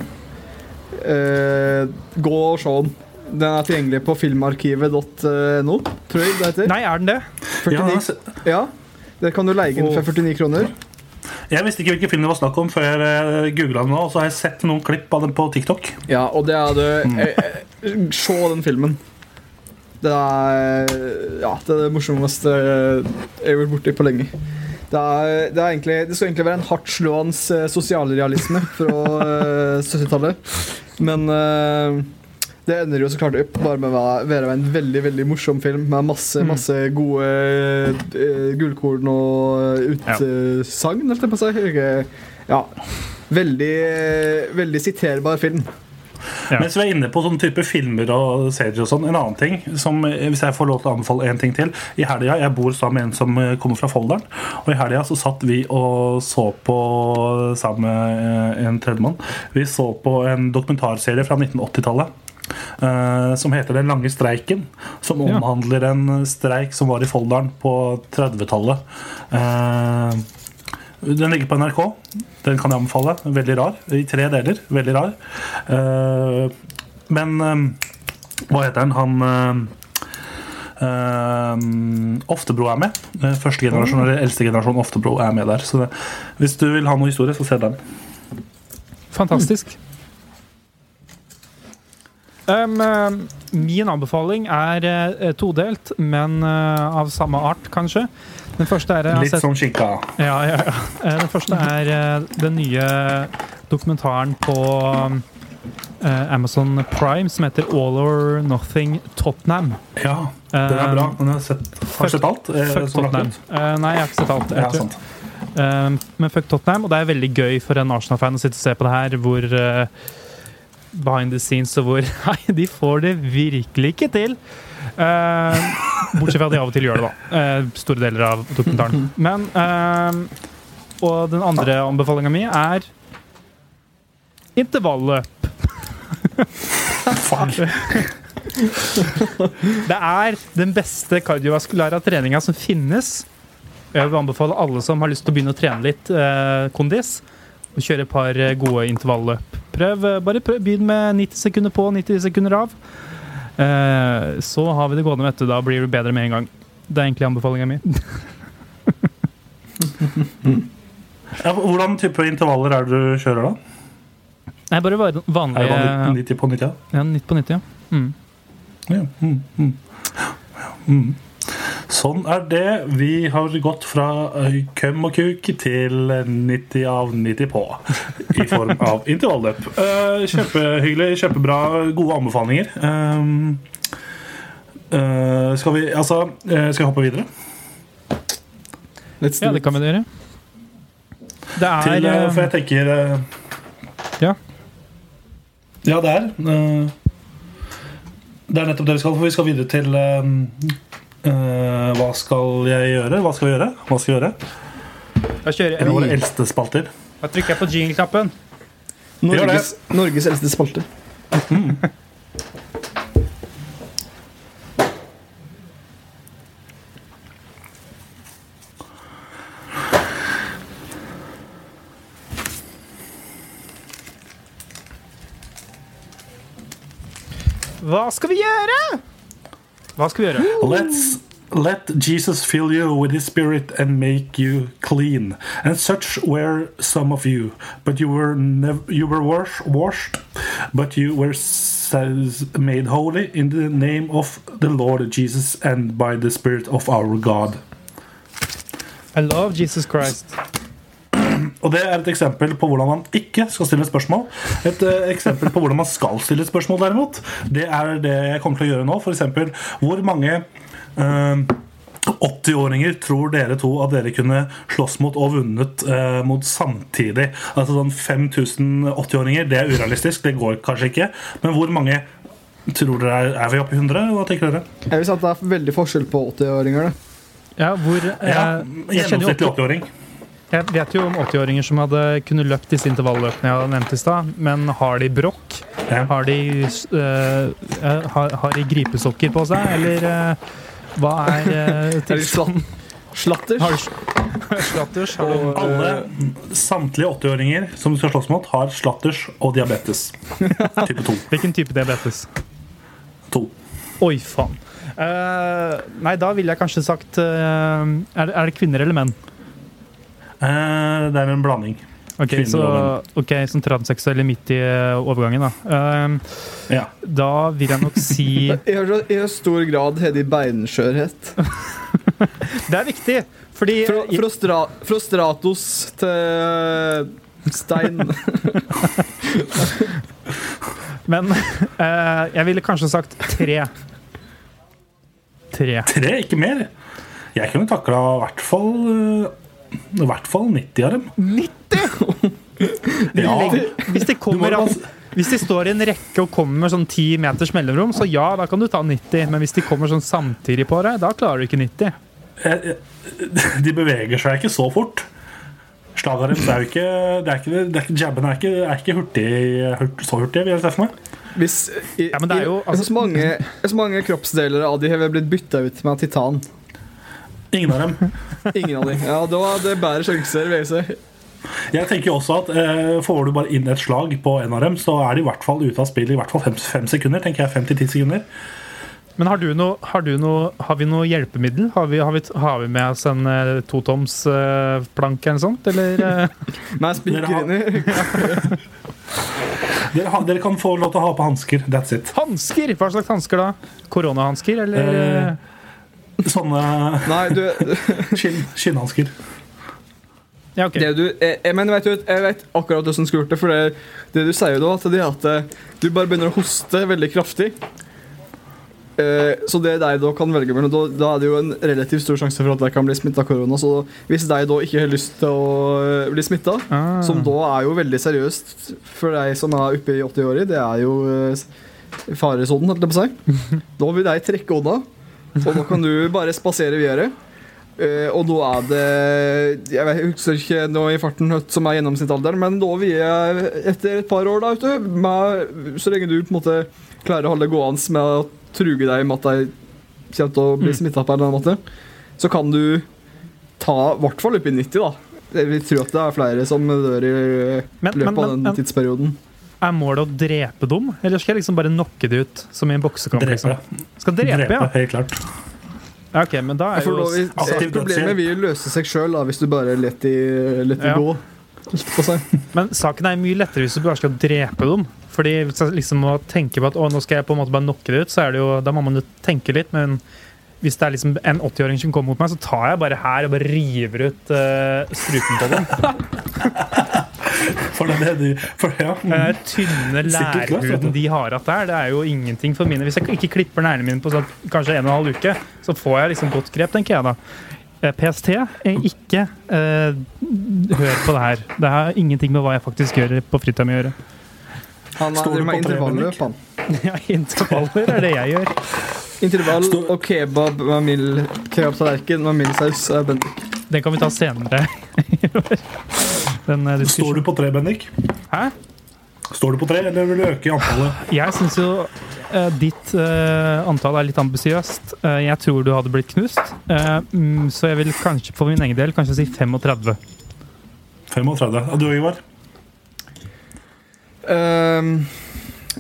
Eh, gå og se den. Den er tilgjengelig på filmarkivet.no, tror jeg det heter. Nei, er den det? 49. Ja, se- Ja, der kan du leie den for 49 kroner. Jeg visste ikke hvilken film det var snakk om før jeg googla den nå, og så har jeg sett noen klipp av den på TikTok. Ja, og det er det eh, eh, Se den filmen. Det er Ja, det er det morsomste jeg har vært borti på lenge. Det, er, det, er egentlig, det skal egentlig være en hardtslående eh, sosialrealisme fra eh, 70-tallet. Men eh, det ender jo så klart opp bare med å være- være en veldig veldig morsom film med masse masse gode uh, gullkorn og utsagn, holdt jeg på å si. Ja. Veldig, veldig siterbar film. Ja. Mens vi er inne på sånn type filmer og serier og sånn, en annen ting som, eh, Hvis jeg får lov til å anbefale en ting til. I helga, Jeg bor sammen med en som eh, kommer fra Folldalen. Og i helga så satt vi og så på sammen med eh, en tredjemann. Vi så på en dokumentarserie fra 1980-tallet. Uh, som heter Den lange streiken. Som omhandler en streik som var i Folldalen på 30-tallet. Eh, den ligger på NRK. Den kan jeg anbefale. Veldig rar. I tre deler. Veldig rar. Eh, men eh, hva heter den? Han eh, Oftebro er med. Første generasjon eller eldste generasjon Oftebro er med der. Så det, hvis du vil ha noe historie, så se den. Fantastisk. Um, min anbefaling er todelt, men av samme art, kanskje. Den første er Litt sett- som skinka. Ja, ja, ja. Eh, Den første er eh, den nye dokumentaren på eh, Amazon Prime som heter All or Nothing Tottenham. Ja, den er bra. Den har, sett, har sett alt? Fuck Tottenham. nei, jeg har ikke sett alt. Ja, sant. Men fuck Tottenham, og det er veldig gøy for en Arsenal-fan å sitte og se på det her, hvor behind the scenes og hvor Nei, de får det virkelig ikke til! Eh, bortsett fra at de av og til gjør det, da. Eh, store deler av dokumentaren. Men eh, Og den andre anbefalinga mi er intervalløp. det er den beste kardiovaskulære treninga som finnes. Jeg vil anbefale alle som har lyst til å begynne å trene litt eh, kondis, å kjøre et par eh, gode intervalløp. Prøv, eh, bare prøv, Begynn med 90 sekunder på, 90 sekunder av. Eh, så har vi det gående, vet du. Da blir du bedre med en gang. Det er egentlig anbefalinga mi. Ja, hvordan type intervaller er det du kjører, da? Nei, bare Er det vanlig 90 på 90? Ja, 90 på 90, ja. Mm. Ja. Mm, mm. Sånn er det. Vi har gått fra eh, køm og kuk til 90 av 90 på. I form av intervalløp. Eh, kjempehyggelig, kjempebra, gode anbefalinger. Um, eh, skal vi Altså, eh, skal jeg hoppe videre? Let's ja, det kan vi gjøre. Det er Til, for jeg tenker Ja. Ja, det er. det er nettopp det vi skal, for vi skal videre til eh, eh, Hva skal jeg gjøre? Hva skal vi gjøre? Hva skal vi gjøre? Da kjører En av våre jeg. eldste spalter. Da trykker jeg på jingle-knappen. Norges, Norges eldste spalte. Hva skal vi gjøre? Hva skal vi gjøre? Let's let Jesus fill you with his spirit and make you clean. And such were some of you, but you were nev- you were wash- washed, but you were made holy in the name of the Lord Jesus and by the Spirit of our God. I love Jesus Christ. Og Det er et eksempel på hvordan man ikke skal stille spørsmål. Et uh, eksempel på hvordan man skal stille spørsmål, derimot, det er det jeg kommer til å gjøre nå. For eksempel, hvor mange uh, 80-åringer tror dere to at dere kunne slåss mot og vunnet eh, mot samtidig? Altså sånn 5000 80-åringer, det er urealistisk, det går kanskje ikke. Men hvor mange tror dere er, er vi oppe i 100? Hva tenker dere? Jeg vil si at det er veldig forskjell på 80-åringer. da. Ja, hvor eh, Ja, jeg, kjenner jo Gjennomsnittlig 80 80-åring. Jeg vet jo om 80-åringer som hadde kunne løpt disse intervalløpene jeg hadde nevnt i stad, men har de brokk? Ja. Har de, eh, har, har de gripesokker på seg, eller uh, hva er uh, Er de tilstanden? Slatters. Har de slatters? Har de, Alle samtlige 80-åringer som du skal slåss mot, har slatters og diabetes. Type 2. hvilken type diabetes? 2. Oi, faen. Uh, nei, da ville jeg kanskje sagt uh, er, er det kvinner eller menn? Eh, det er en blanding. Ok, så okay ok, Som transseksuell midt i eh, overgangen, da. Uh, Ja. da vil jeg nok si har i stor grad Hedi beinskjørhet. Det er viktig, fordi Fra, fra, stra, fra Stratos til Stein. Men uh, jeg ville kanskje sagt tre. Tre. Tre, ikke mer. Jeg kunne takla i hvert fall eh, I hvert fall 90 av dem. 90? Ja. Hvis de, kommer, Du hvis de står i en rekke og kommer med sånn 10 meters mellomrom, så ja, da kan du ta 90. Men hvis de kommer sånn samtidig på deg, da klarer du ikke 90. Eh, eh, De beveger seg ikke så fort. Slaget deres er jo ikke, det er ikke, det er ikke Jabben er ikke, er ikke hurtig, hurt, så hurtig, vil jeg se for meg. Hvis i, Ja, men det er jo, i, altså- så, mange, så mange kroppsdeler av de har blitt bytta ut med titan. Ingen av dem. Ingen av dem. Ja, Da er det bærer sjanser, vil jeg si. Jeg tenker også at eh, Får du bare inn et slag på en av dem, så er de i hvert fall ute av spill i hvert fall fem, fem sekunder. tenker jeg, fem til ti sekunder. Men har, du noe, har, du noe, har vi noe hjelpemiddel? Har vi, har vi, har vi med oss en eh, totoms eh, planke eller noe sånt? Eller eh, Med spiker Dere har- inni. Dere, har, dere kan få lov til å ha på hansker. That's it. hansker? Hva slags hansker da? Koronahansker, eller? Eh, eh, Sånne Nei, du, skinn, skinnhansker. ja, okay. det du jeg, jeg, men vet du, jeg vet akkurat hvordan du skulle gjort det. For det, det du sier da, at det er at eh, du bare begynner å hoste veldig kraftig. Eh, så det de da kan velge mellom, da, da er det jo en relativt stor sjanse for at de kan bli smitta av korona. Så hvis de da ikke har lyst til å eh, bli smitta, Ah. som da er jo veldig seriøst for de som er oppe i 80-åra, det er jo eh, faresonen, holdt jeg på å si. Da vil de trekke unna, og da kan du bare spasere videre. Uh, og da er det Jeg vet, jeg husker ikke nå i farten som er gjennomsnittsalderen, men da vi er etter et par år, da, du, med, så lenge du på en måte klarer å holde gående med å truge deg med at de kommer til å bli Mm. smitta på en eller annen måte, så kan du ta i hvert fall opp i 90, da. Vi tror at det er flere som dør i løpet men, av men, den men tidsperioden. Er målet å drepe dem, eller skal jeg liksom bare knocke det ut som i en boksekamp? Drepe. Liksom? Skal drepe, Drepe, ja. helt klart. ja. Ok, men da er jo da vil, aktiv problemet vil løse seg sjøl hvis du bare lar de, let de Ja. gå. Men saken er mye lettere hvis du bare skal drepe dem. Fordi hvis jeg liksom må tenke på at å, nå skal jeg på en måte bare knocke det ut, så er det jo, da må man jo tenke litt. Men hvis det er liksom en 80-åring som kommer mot meg, så tar jeg bare her og bare river ut uh, strupen på dem. For det er det de for, ja. Den tynne vet lærhuden de har hatt der, det er jo ingenting for mine. Hvis jeg ikke klipper neglene mine på sånn, kanskje en og en halv uke, så får jeg liksom godt grep, tenker jeg da. Eh, PST, ikke eh, hør på det her. Det har ingenting med hva jeg faktisk gjør på fritida mi å gjøre. Han er driver med intervalløp, han. Ja, intervaller er det jeg gjør. Intervall og kebab med mild kebabtallerken med mild saus er Bendik. Den kan vi ta senere. Den eh, Står du på tre, Bendik? Hæ? Står du på tre, eller vil du øke i antallet? Jeg syns jo uh, ditt uh, antall er litt ambisiøst. Uh, jeg tror du hadde blitt knust. Mm, så jeg vil kanskje for min egen del kanskje si 35. 35. Og du, Ivar? Ehm,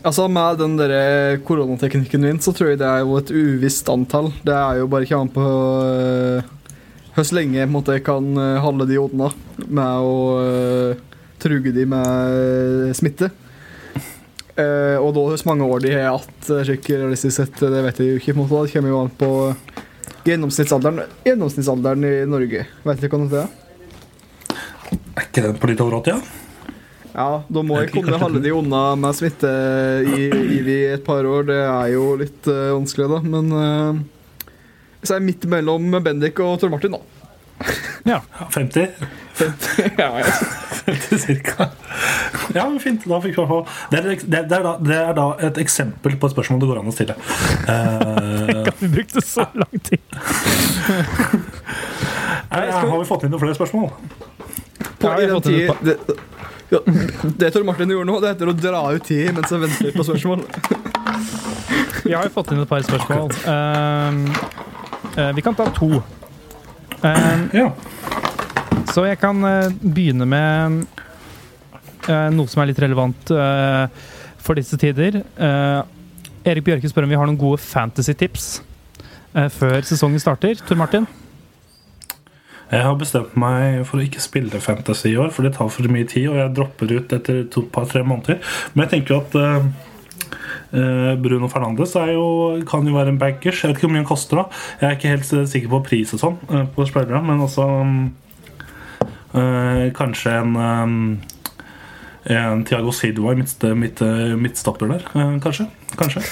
altså Med den der koronateknikken min, så tror jeg det er jo et uvisst antall. Det er jo bare ikke an på hvor lenge måtte måte, jeg kan eh, holde de unna med å uh, truge de med eh, smitte. Uh, og da hvor mange år de har hatt, slik realistisk sett, det vet jeg jo ikke. måte. Det kommer jo an på gjennomsnittsalderen, gjennomsnittsalderen i Norge. Vet dere hva det er? Er ikke den på litt over 80? Ja? Ja, da må Jeg jeg kunne holde de unna med smitte i, i de et par år. Det er jo litt uh, vanskelig, da. Men uh, så er midt mellom Bendik og Tor Martin, da. Ja. 50? ja, ja. 50 cirka. Ja, men fint. Da fikk vi få det, er, det, er da, det er da et eksempel på et spørsmål det går an å stille. Tenk at Vi brukte så lang tid. har vi fått inn noen flere spørsmål? På, Ja, jeg den tid, det, ja, det Tor Martin gjorde nå, det heter å dra ut tid mens jeg venter på spørsmål. Vi har jo fått inn et par spørsmål. Eh, vi kan ta to. Um, Ja. så jeg kan eh, begynne med eh, noe som er litt relevant eh, for disse tider. Eh, Erik Bjørke spør om vi har noen gode fantasy-tips eh, før sesongen starter. Tor Martin? Jeg har bestemt meg for å ikke spille Fantasy i år, for det tar for mye tid, og jeg dropper ut etter to par-tre måneder. Men jeg tenker at eh, eh, Bruno Fernandes er jo, kan jo være en bankers. Jeg vet ikke hvor mye han koster. da Jeg er ikke helt eh, sikker på pris og sånn eh, på spillere, men også eh, kanskje en eh, en Tiago Silva i midt, midt, midtstopper der, eh, kanskje. kanskje.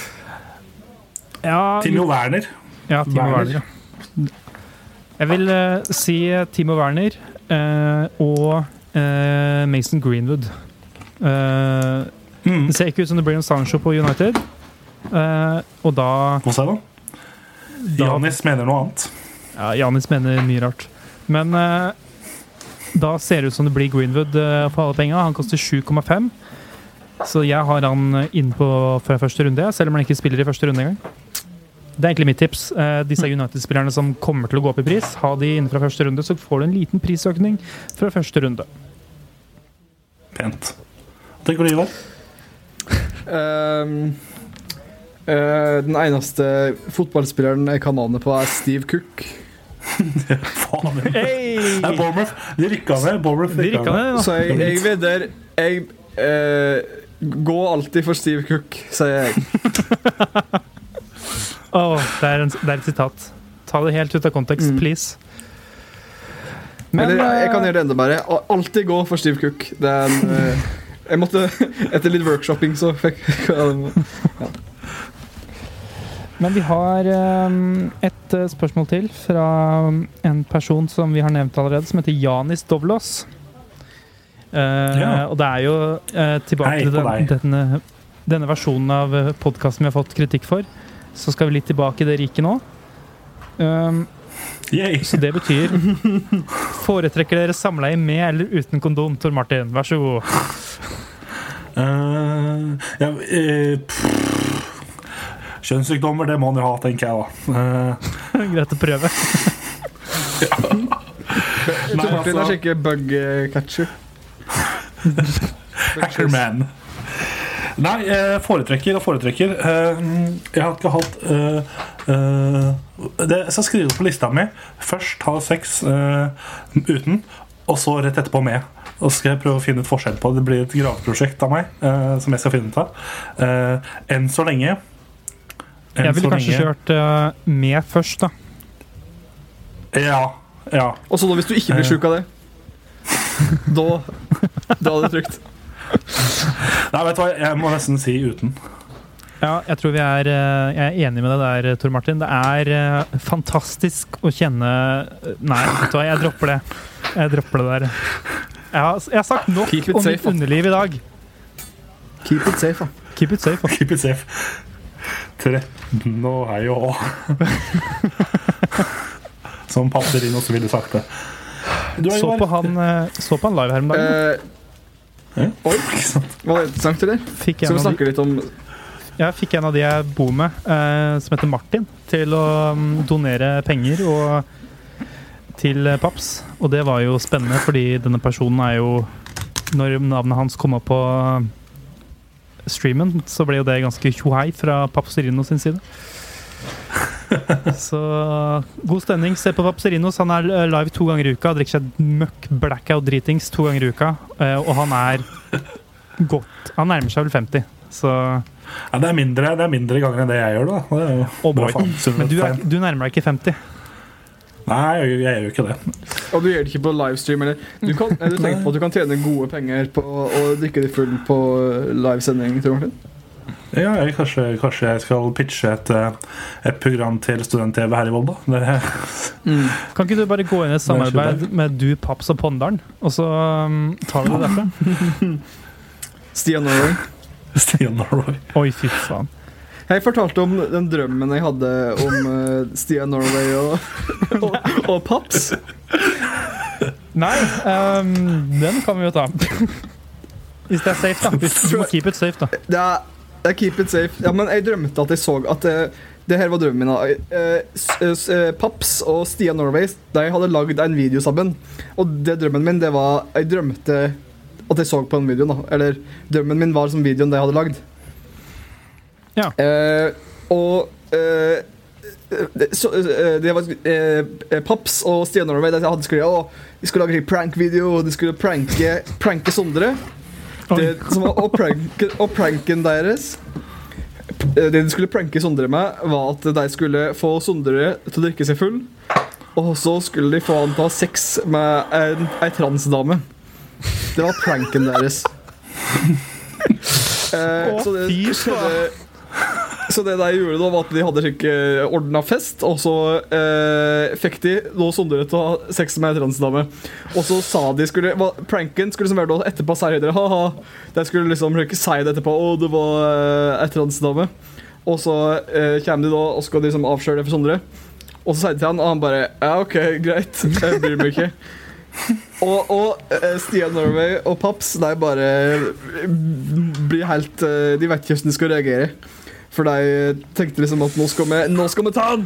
Ja, Timo Werner. Ja, Timo Werner. Werner. ja. Jeg vil eh, si Timo Werner eh, og eh, Mason Greenwood. Eh, Mm. det ser ikke ut som det blir en Sancho på United. Uh, og da, sa du? da Janis mener noe annet. ja, Janis mener mye rart. Men uh, da ser det ut som det blir Greenwood uh, for alle penga. Han koster 7,5. Så jeg har han innpå på før første runde, selv om han ikke spiller i første runde engang. Det er egentlig mitt tips. Uh, disse United-spillerne som kommer til å gå opp i pris, ha de inne fra første runde, så får du en liten prisøkning fra første runde. Pent. Tenker du, Ivar? Ehm, eh, den eneste fotballspilleren jeg kan navnet på, er Steve Cook. Faen, det er Bournemouth. De rykka ned. Bournemouth rykka ned. Så jeg, jeg vedder Jeg eh, går alltid for Steve Cook, sier jeg. oh, det, er en, det er et sitat. Ta det helt ut av kontekst, Mm. please. Men, Eller jeg kan eh, gjøre det enda bedre. Al- Alltid gå for Steve Cook. Det er en eh, Jeg måtte Etter litt workshopping, så fikk ja. Men vi har eh, et eh, spørsmål til fra en person som vi har nevnt allerede, som heter Janis Dovlos. Eh, Ja. Og det er jo eh, tilbake Hei til den, denne denne versjonen av podkasten vi har fått kritikk for, så skal vi litt tilbake i det riket nå. Um, Yay. så det betyr Foretrekker dere samleie med eller uten kondom, Tor Martin? Vær så god. Uh, ja, uh. Kjønnssykdommer, det må man jo ha, tenker jeg da. Uh. Greit å prøve. Tor Martin altså- er skikkelig bug-catcher. Hackerman. Nei, eh, foretrekker og foretrekker. Eh, jeg har ikke hatt eh, eh, det, skal skrives på lista mi. Først ha sex uh, uten, og så rett etterpå med. Og så skal jeg prøve å finne ut forskjell på det. Det blir et graveprosjekt av meg Uh, som jeg skal finne ut av. Eh, enn så lenge enn Jeg ville kanskje lenge- kjørt med først, da. Ja. ja. Og så da, hvis du ikke blir sjuk av det Da Da er det trygt. Nei, vet du hva, jeg må nesten si uten. Ja, jeg tror vi er, eh, jeg er enig med deg der, Tor Martin. Det er eh, fantastisk å kjenne Nei, vet du hva, jeg dropper det. Jeg dropper det der. Jeg har, jeg har sagt nok om safe, mitt underliv i dag. Keep it safe, da. Keep it safe. da. Keep it safe. 13 og hei og hå. Som passer inn, og så ville sagt det. Du Så på han, eh, så på han live her om dagen. Eh, oi, Ikke sant? var det interessant, eller? Skal vi snakke litt om jeg fikk en av de jeg bor med, eh, som heter Martin, til å mm, donere penger og, til eh, Paps. Og det var jo spennende, fordi denne personen er jo Når navnet hans kom opp på eh, streamen, så ble jo det ganske tjohei fra Papserino sin side. Så god stemning. Se på Papserinos. Han er eh, live to ganger i uka. Drikker seg møkk blackout-dritings to ganger i uka. Og han er godt Han nærmer seg vel 50, så Ja, det, er mindre, det er mindre ganger enn det jeg gjør. Da. Det er jo Oh bra faen. Men du, er, du nærmer deg ikke 50. Nei, jeg, jeg gjør jo ikke det. Og du gjør det ikke på livestream, eller? Du, kan, du tenker på at du kan tjene gode penger på å drikke deg full på livesending, tror Martin? Ja, jeg, kanskje, kanskje jeg skal pitche et, eh, et program til student-TV her i Volda. Det, Kan ikke du bare gå inn i et samarbeid med du, Paps og Pondaren, og så um, tar vi det derfra? Stian Norway. Stian Norway. Oi, fy faen. Jeg fortalte om den drømmen jeg hadde om uh, Stian Norway og, og, og Paps. Nei, um, den kan vi jo ta. Hvis det er safe, da. Hvis du må keep it safe, da. Det er, det er keep it safe. Ja, men jeg drømte at jeg så at det, det her var drømmen min. da. Paps og Stian Norway de hadde lagd en video sammen. Og det drømmen min, det var Jeg drømte at jeg så på den videoen. da Eller drømmen min var som videoen jeg hadde lagd. Ja. Eh, og eh, det, så, eh, det var Paps og Stian Norway de hadde skulle, Å, de skulle lage en prank-video, og de skulle pranke, pranke Sondre. Det, som var, og, pranken, og pranken deres Det de skulle pranke Sondre med, var at de skulle få Sondre til å drikke seg full. Og så skulle de få han til å ha sex med en, ei transdame. Det var pranken deres. Eh, så det så, det, Så det de gjorde da, var at de hadde slik uh, ordna fest, og så eh, fikk de da Sondre til å ha sex med ei transdame. Og så sa de skulle hva, Pranken skulle liksom være da etterpå si det. Ha-ha. De skulle liksom ikke si det etterpå. Å, det var uh, ei transdame. Og så eh, kommer de da og skal liksom avsløre det for Sondre. Og så sier de til han, og han bare Ja, OK, greit. Jeg bryr meg ikke. Og, og eh, Stian Norway og Paps De bare blir helt eh, De vet ikke hvordan de skal reagere. For de tenkte liksom at nå skal vi, nå skal vi ta han!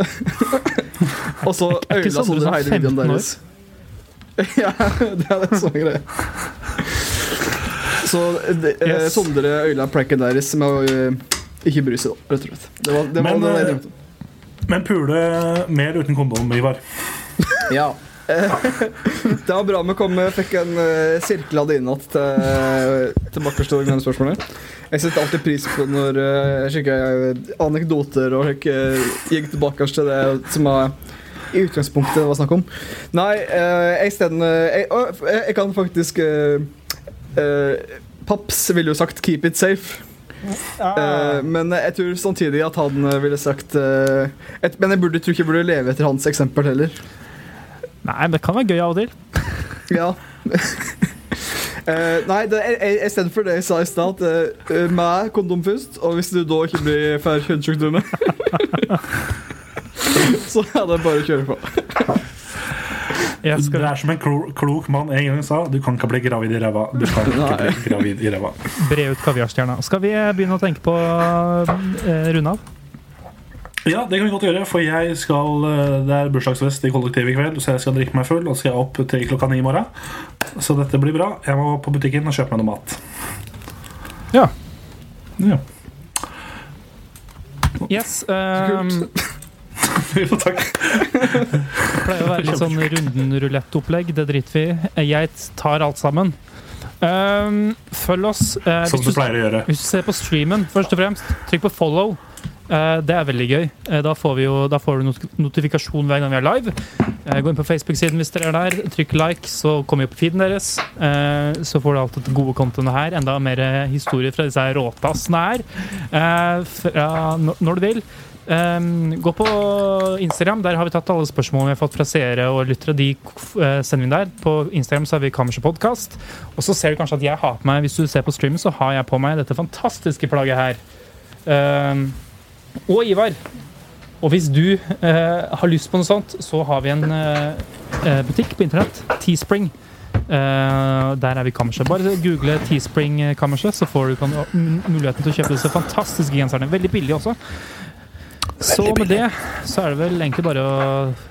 og så Er øyla Sondre Heide sånn videoen deres. ja, det er det sånn greie. Så det, eh, Yes. Sondre øyla pranken deres med å ikke bry seg, rett og slett. Det var, det var Men, det jeg drømte om. Men pule mer uten kondom, Ivar. Ja. det var bra vi kom fikk en uh, av det inn til, tilbake til det spørsmålet. Jeg setter alltid pris på når uh, eh, anekdoter og ikke gikk tilbake til det som er i utgangspunktet var snakk om. Nei, uh, jeg, isteden, uh, jeg, jeg, kan faktisk uh, uh, Paps ville jo sagt 'keep it safe'. Uh, men jeg tror samtidig at han uh, ville sagt uh, et, Men jeg burde, tror ikke jeg burde leve etter hans eksempel heller. Nei, men det kan være gøy av og til. Ja. Uh, nei, det er, jeg, jeg stemmer for det jeg sa i stad. Uh, meg kondom først, og hvis du da ikke blir får kjønnssykdommer Så er det bare å kjøre på. Det er som en klo, klok mann en gang sa. Du kan ikke bli gravid i ræva. Du kan ikke bli gravid i ræva. bre ut kaviarstjerna. Skal vi begynne å tenke på uh, runde av? Ja, det kan vi godt gjøre, for jeg skal eh, Det er bursdagsfest i kollektivet i kveld, så jeg skal drikke meg full, og så skal jeg opp til klokka ni i morgen. Så dette blir bra. Jeg må på butikken og kjøpe meg noe mat. Ja. Ja. Yes. Um, Jo, takk. pleier å være litt sånn runden-rulett-opplegg. Det driter vi i. Jeg tar alt sammen. Um, følg oss. Uh, Som du du, pleier å gjøre. hvis du ser på streamen, først og fremst, trykk på follow. Eh, det er veldig gøy. Eh, da, får vi jo, da får du not notifikasjon hver gang vi er live. Eh, gå inn på Facebook-siden hvis dere er der. Trykk like, så kommer vi opp på feeden deres. Så får du alt det gode kontoene her. Enda mer historier fra disse råtassene her. Fra når du vil. Um, gå på Instagram. Der har vi tatt alle spørsmålene vi har fått fra seere og lyttere. De sender vi der. På Instagram så har vi Kammerset. Og så ser du kanskje at jeg har på meg Hvis du ser på streamen, så har jeg på meg dette fantastiske plagget her. Um, og Ivar. Og hvis du eh, har lyst på noe sånt, så har vi en eh, eh, butikk på internett. Teespring. Eh, der er vi kammerset. Bare google Teespring eh, kammerset, så får du kan, muligheten til å kjøpe disse fantastiske genserne. Veldig billig også. Så med det så er det vel egentlig bare å,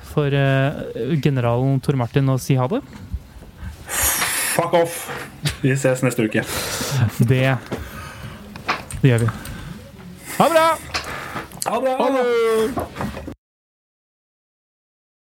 for eh, generalen Tor Martin å si ha det. Fuck off! Vi ses neste uke. Det, det gjør vi. Ha det bra! Ha det! Ha det.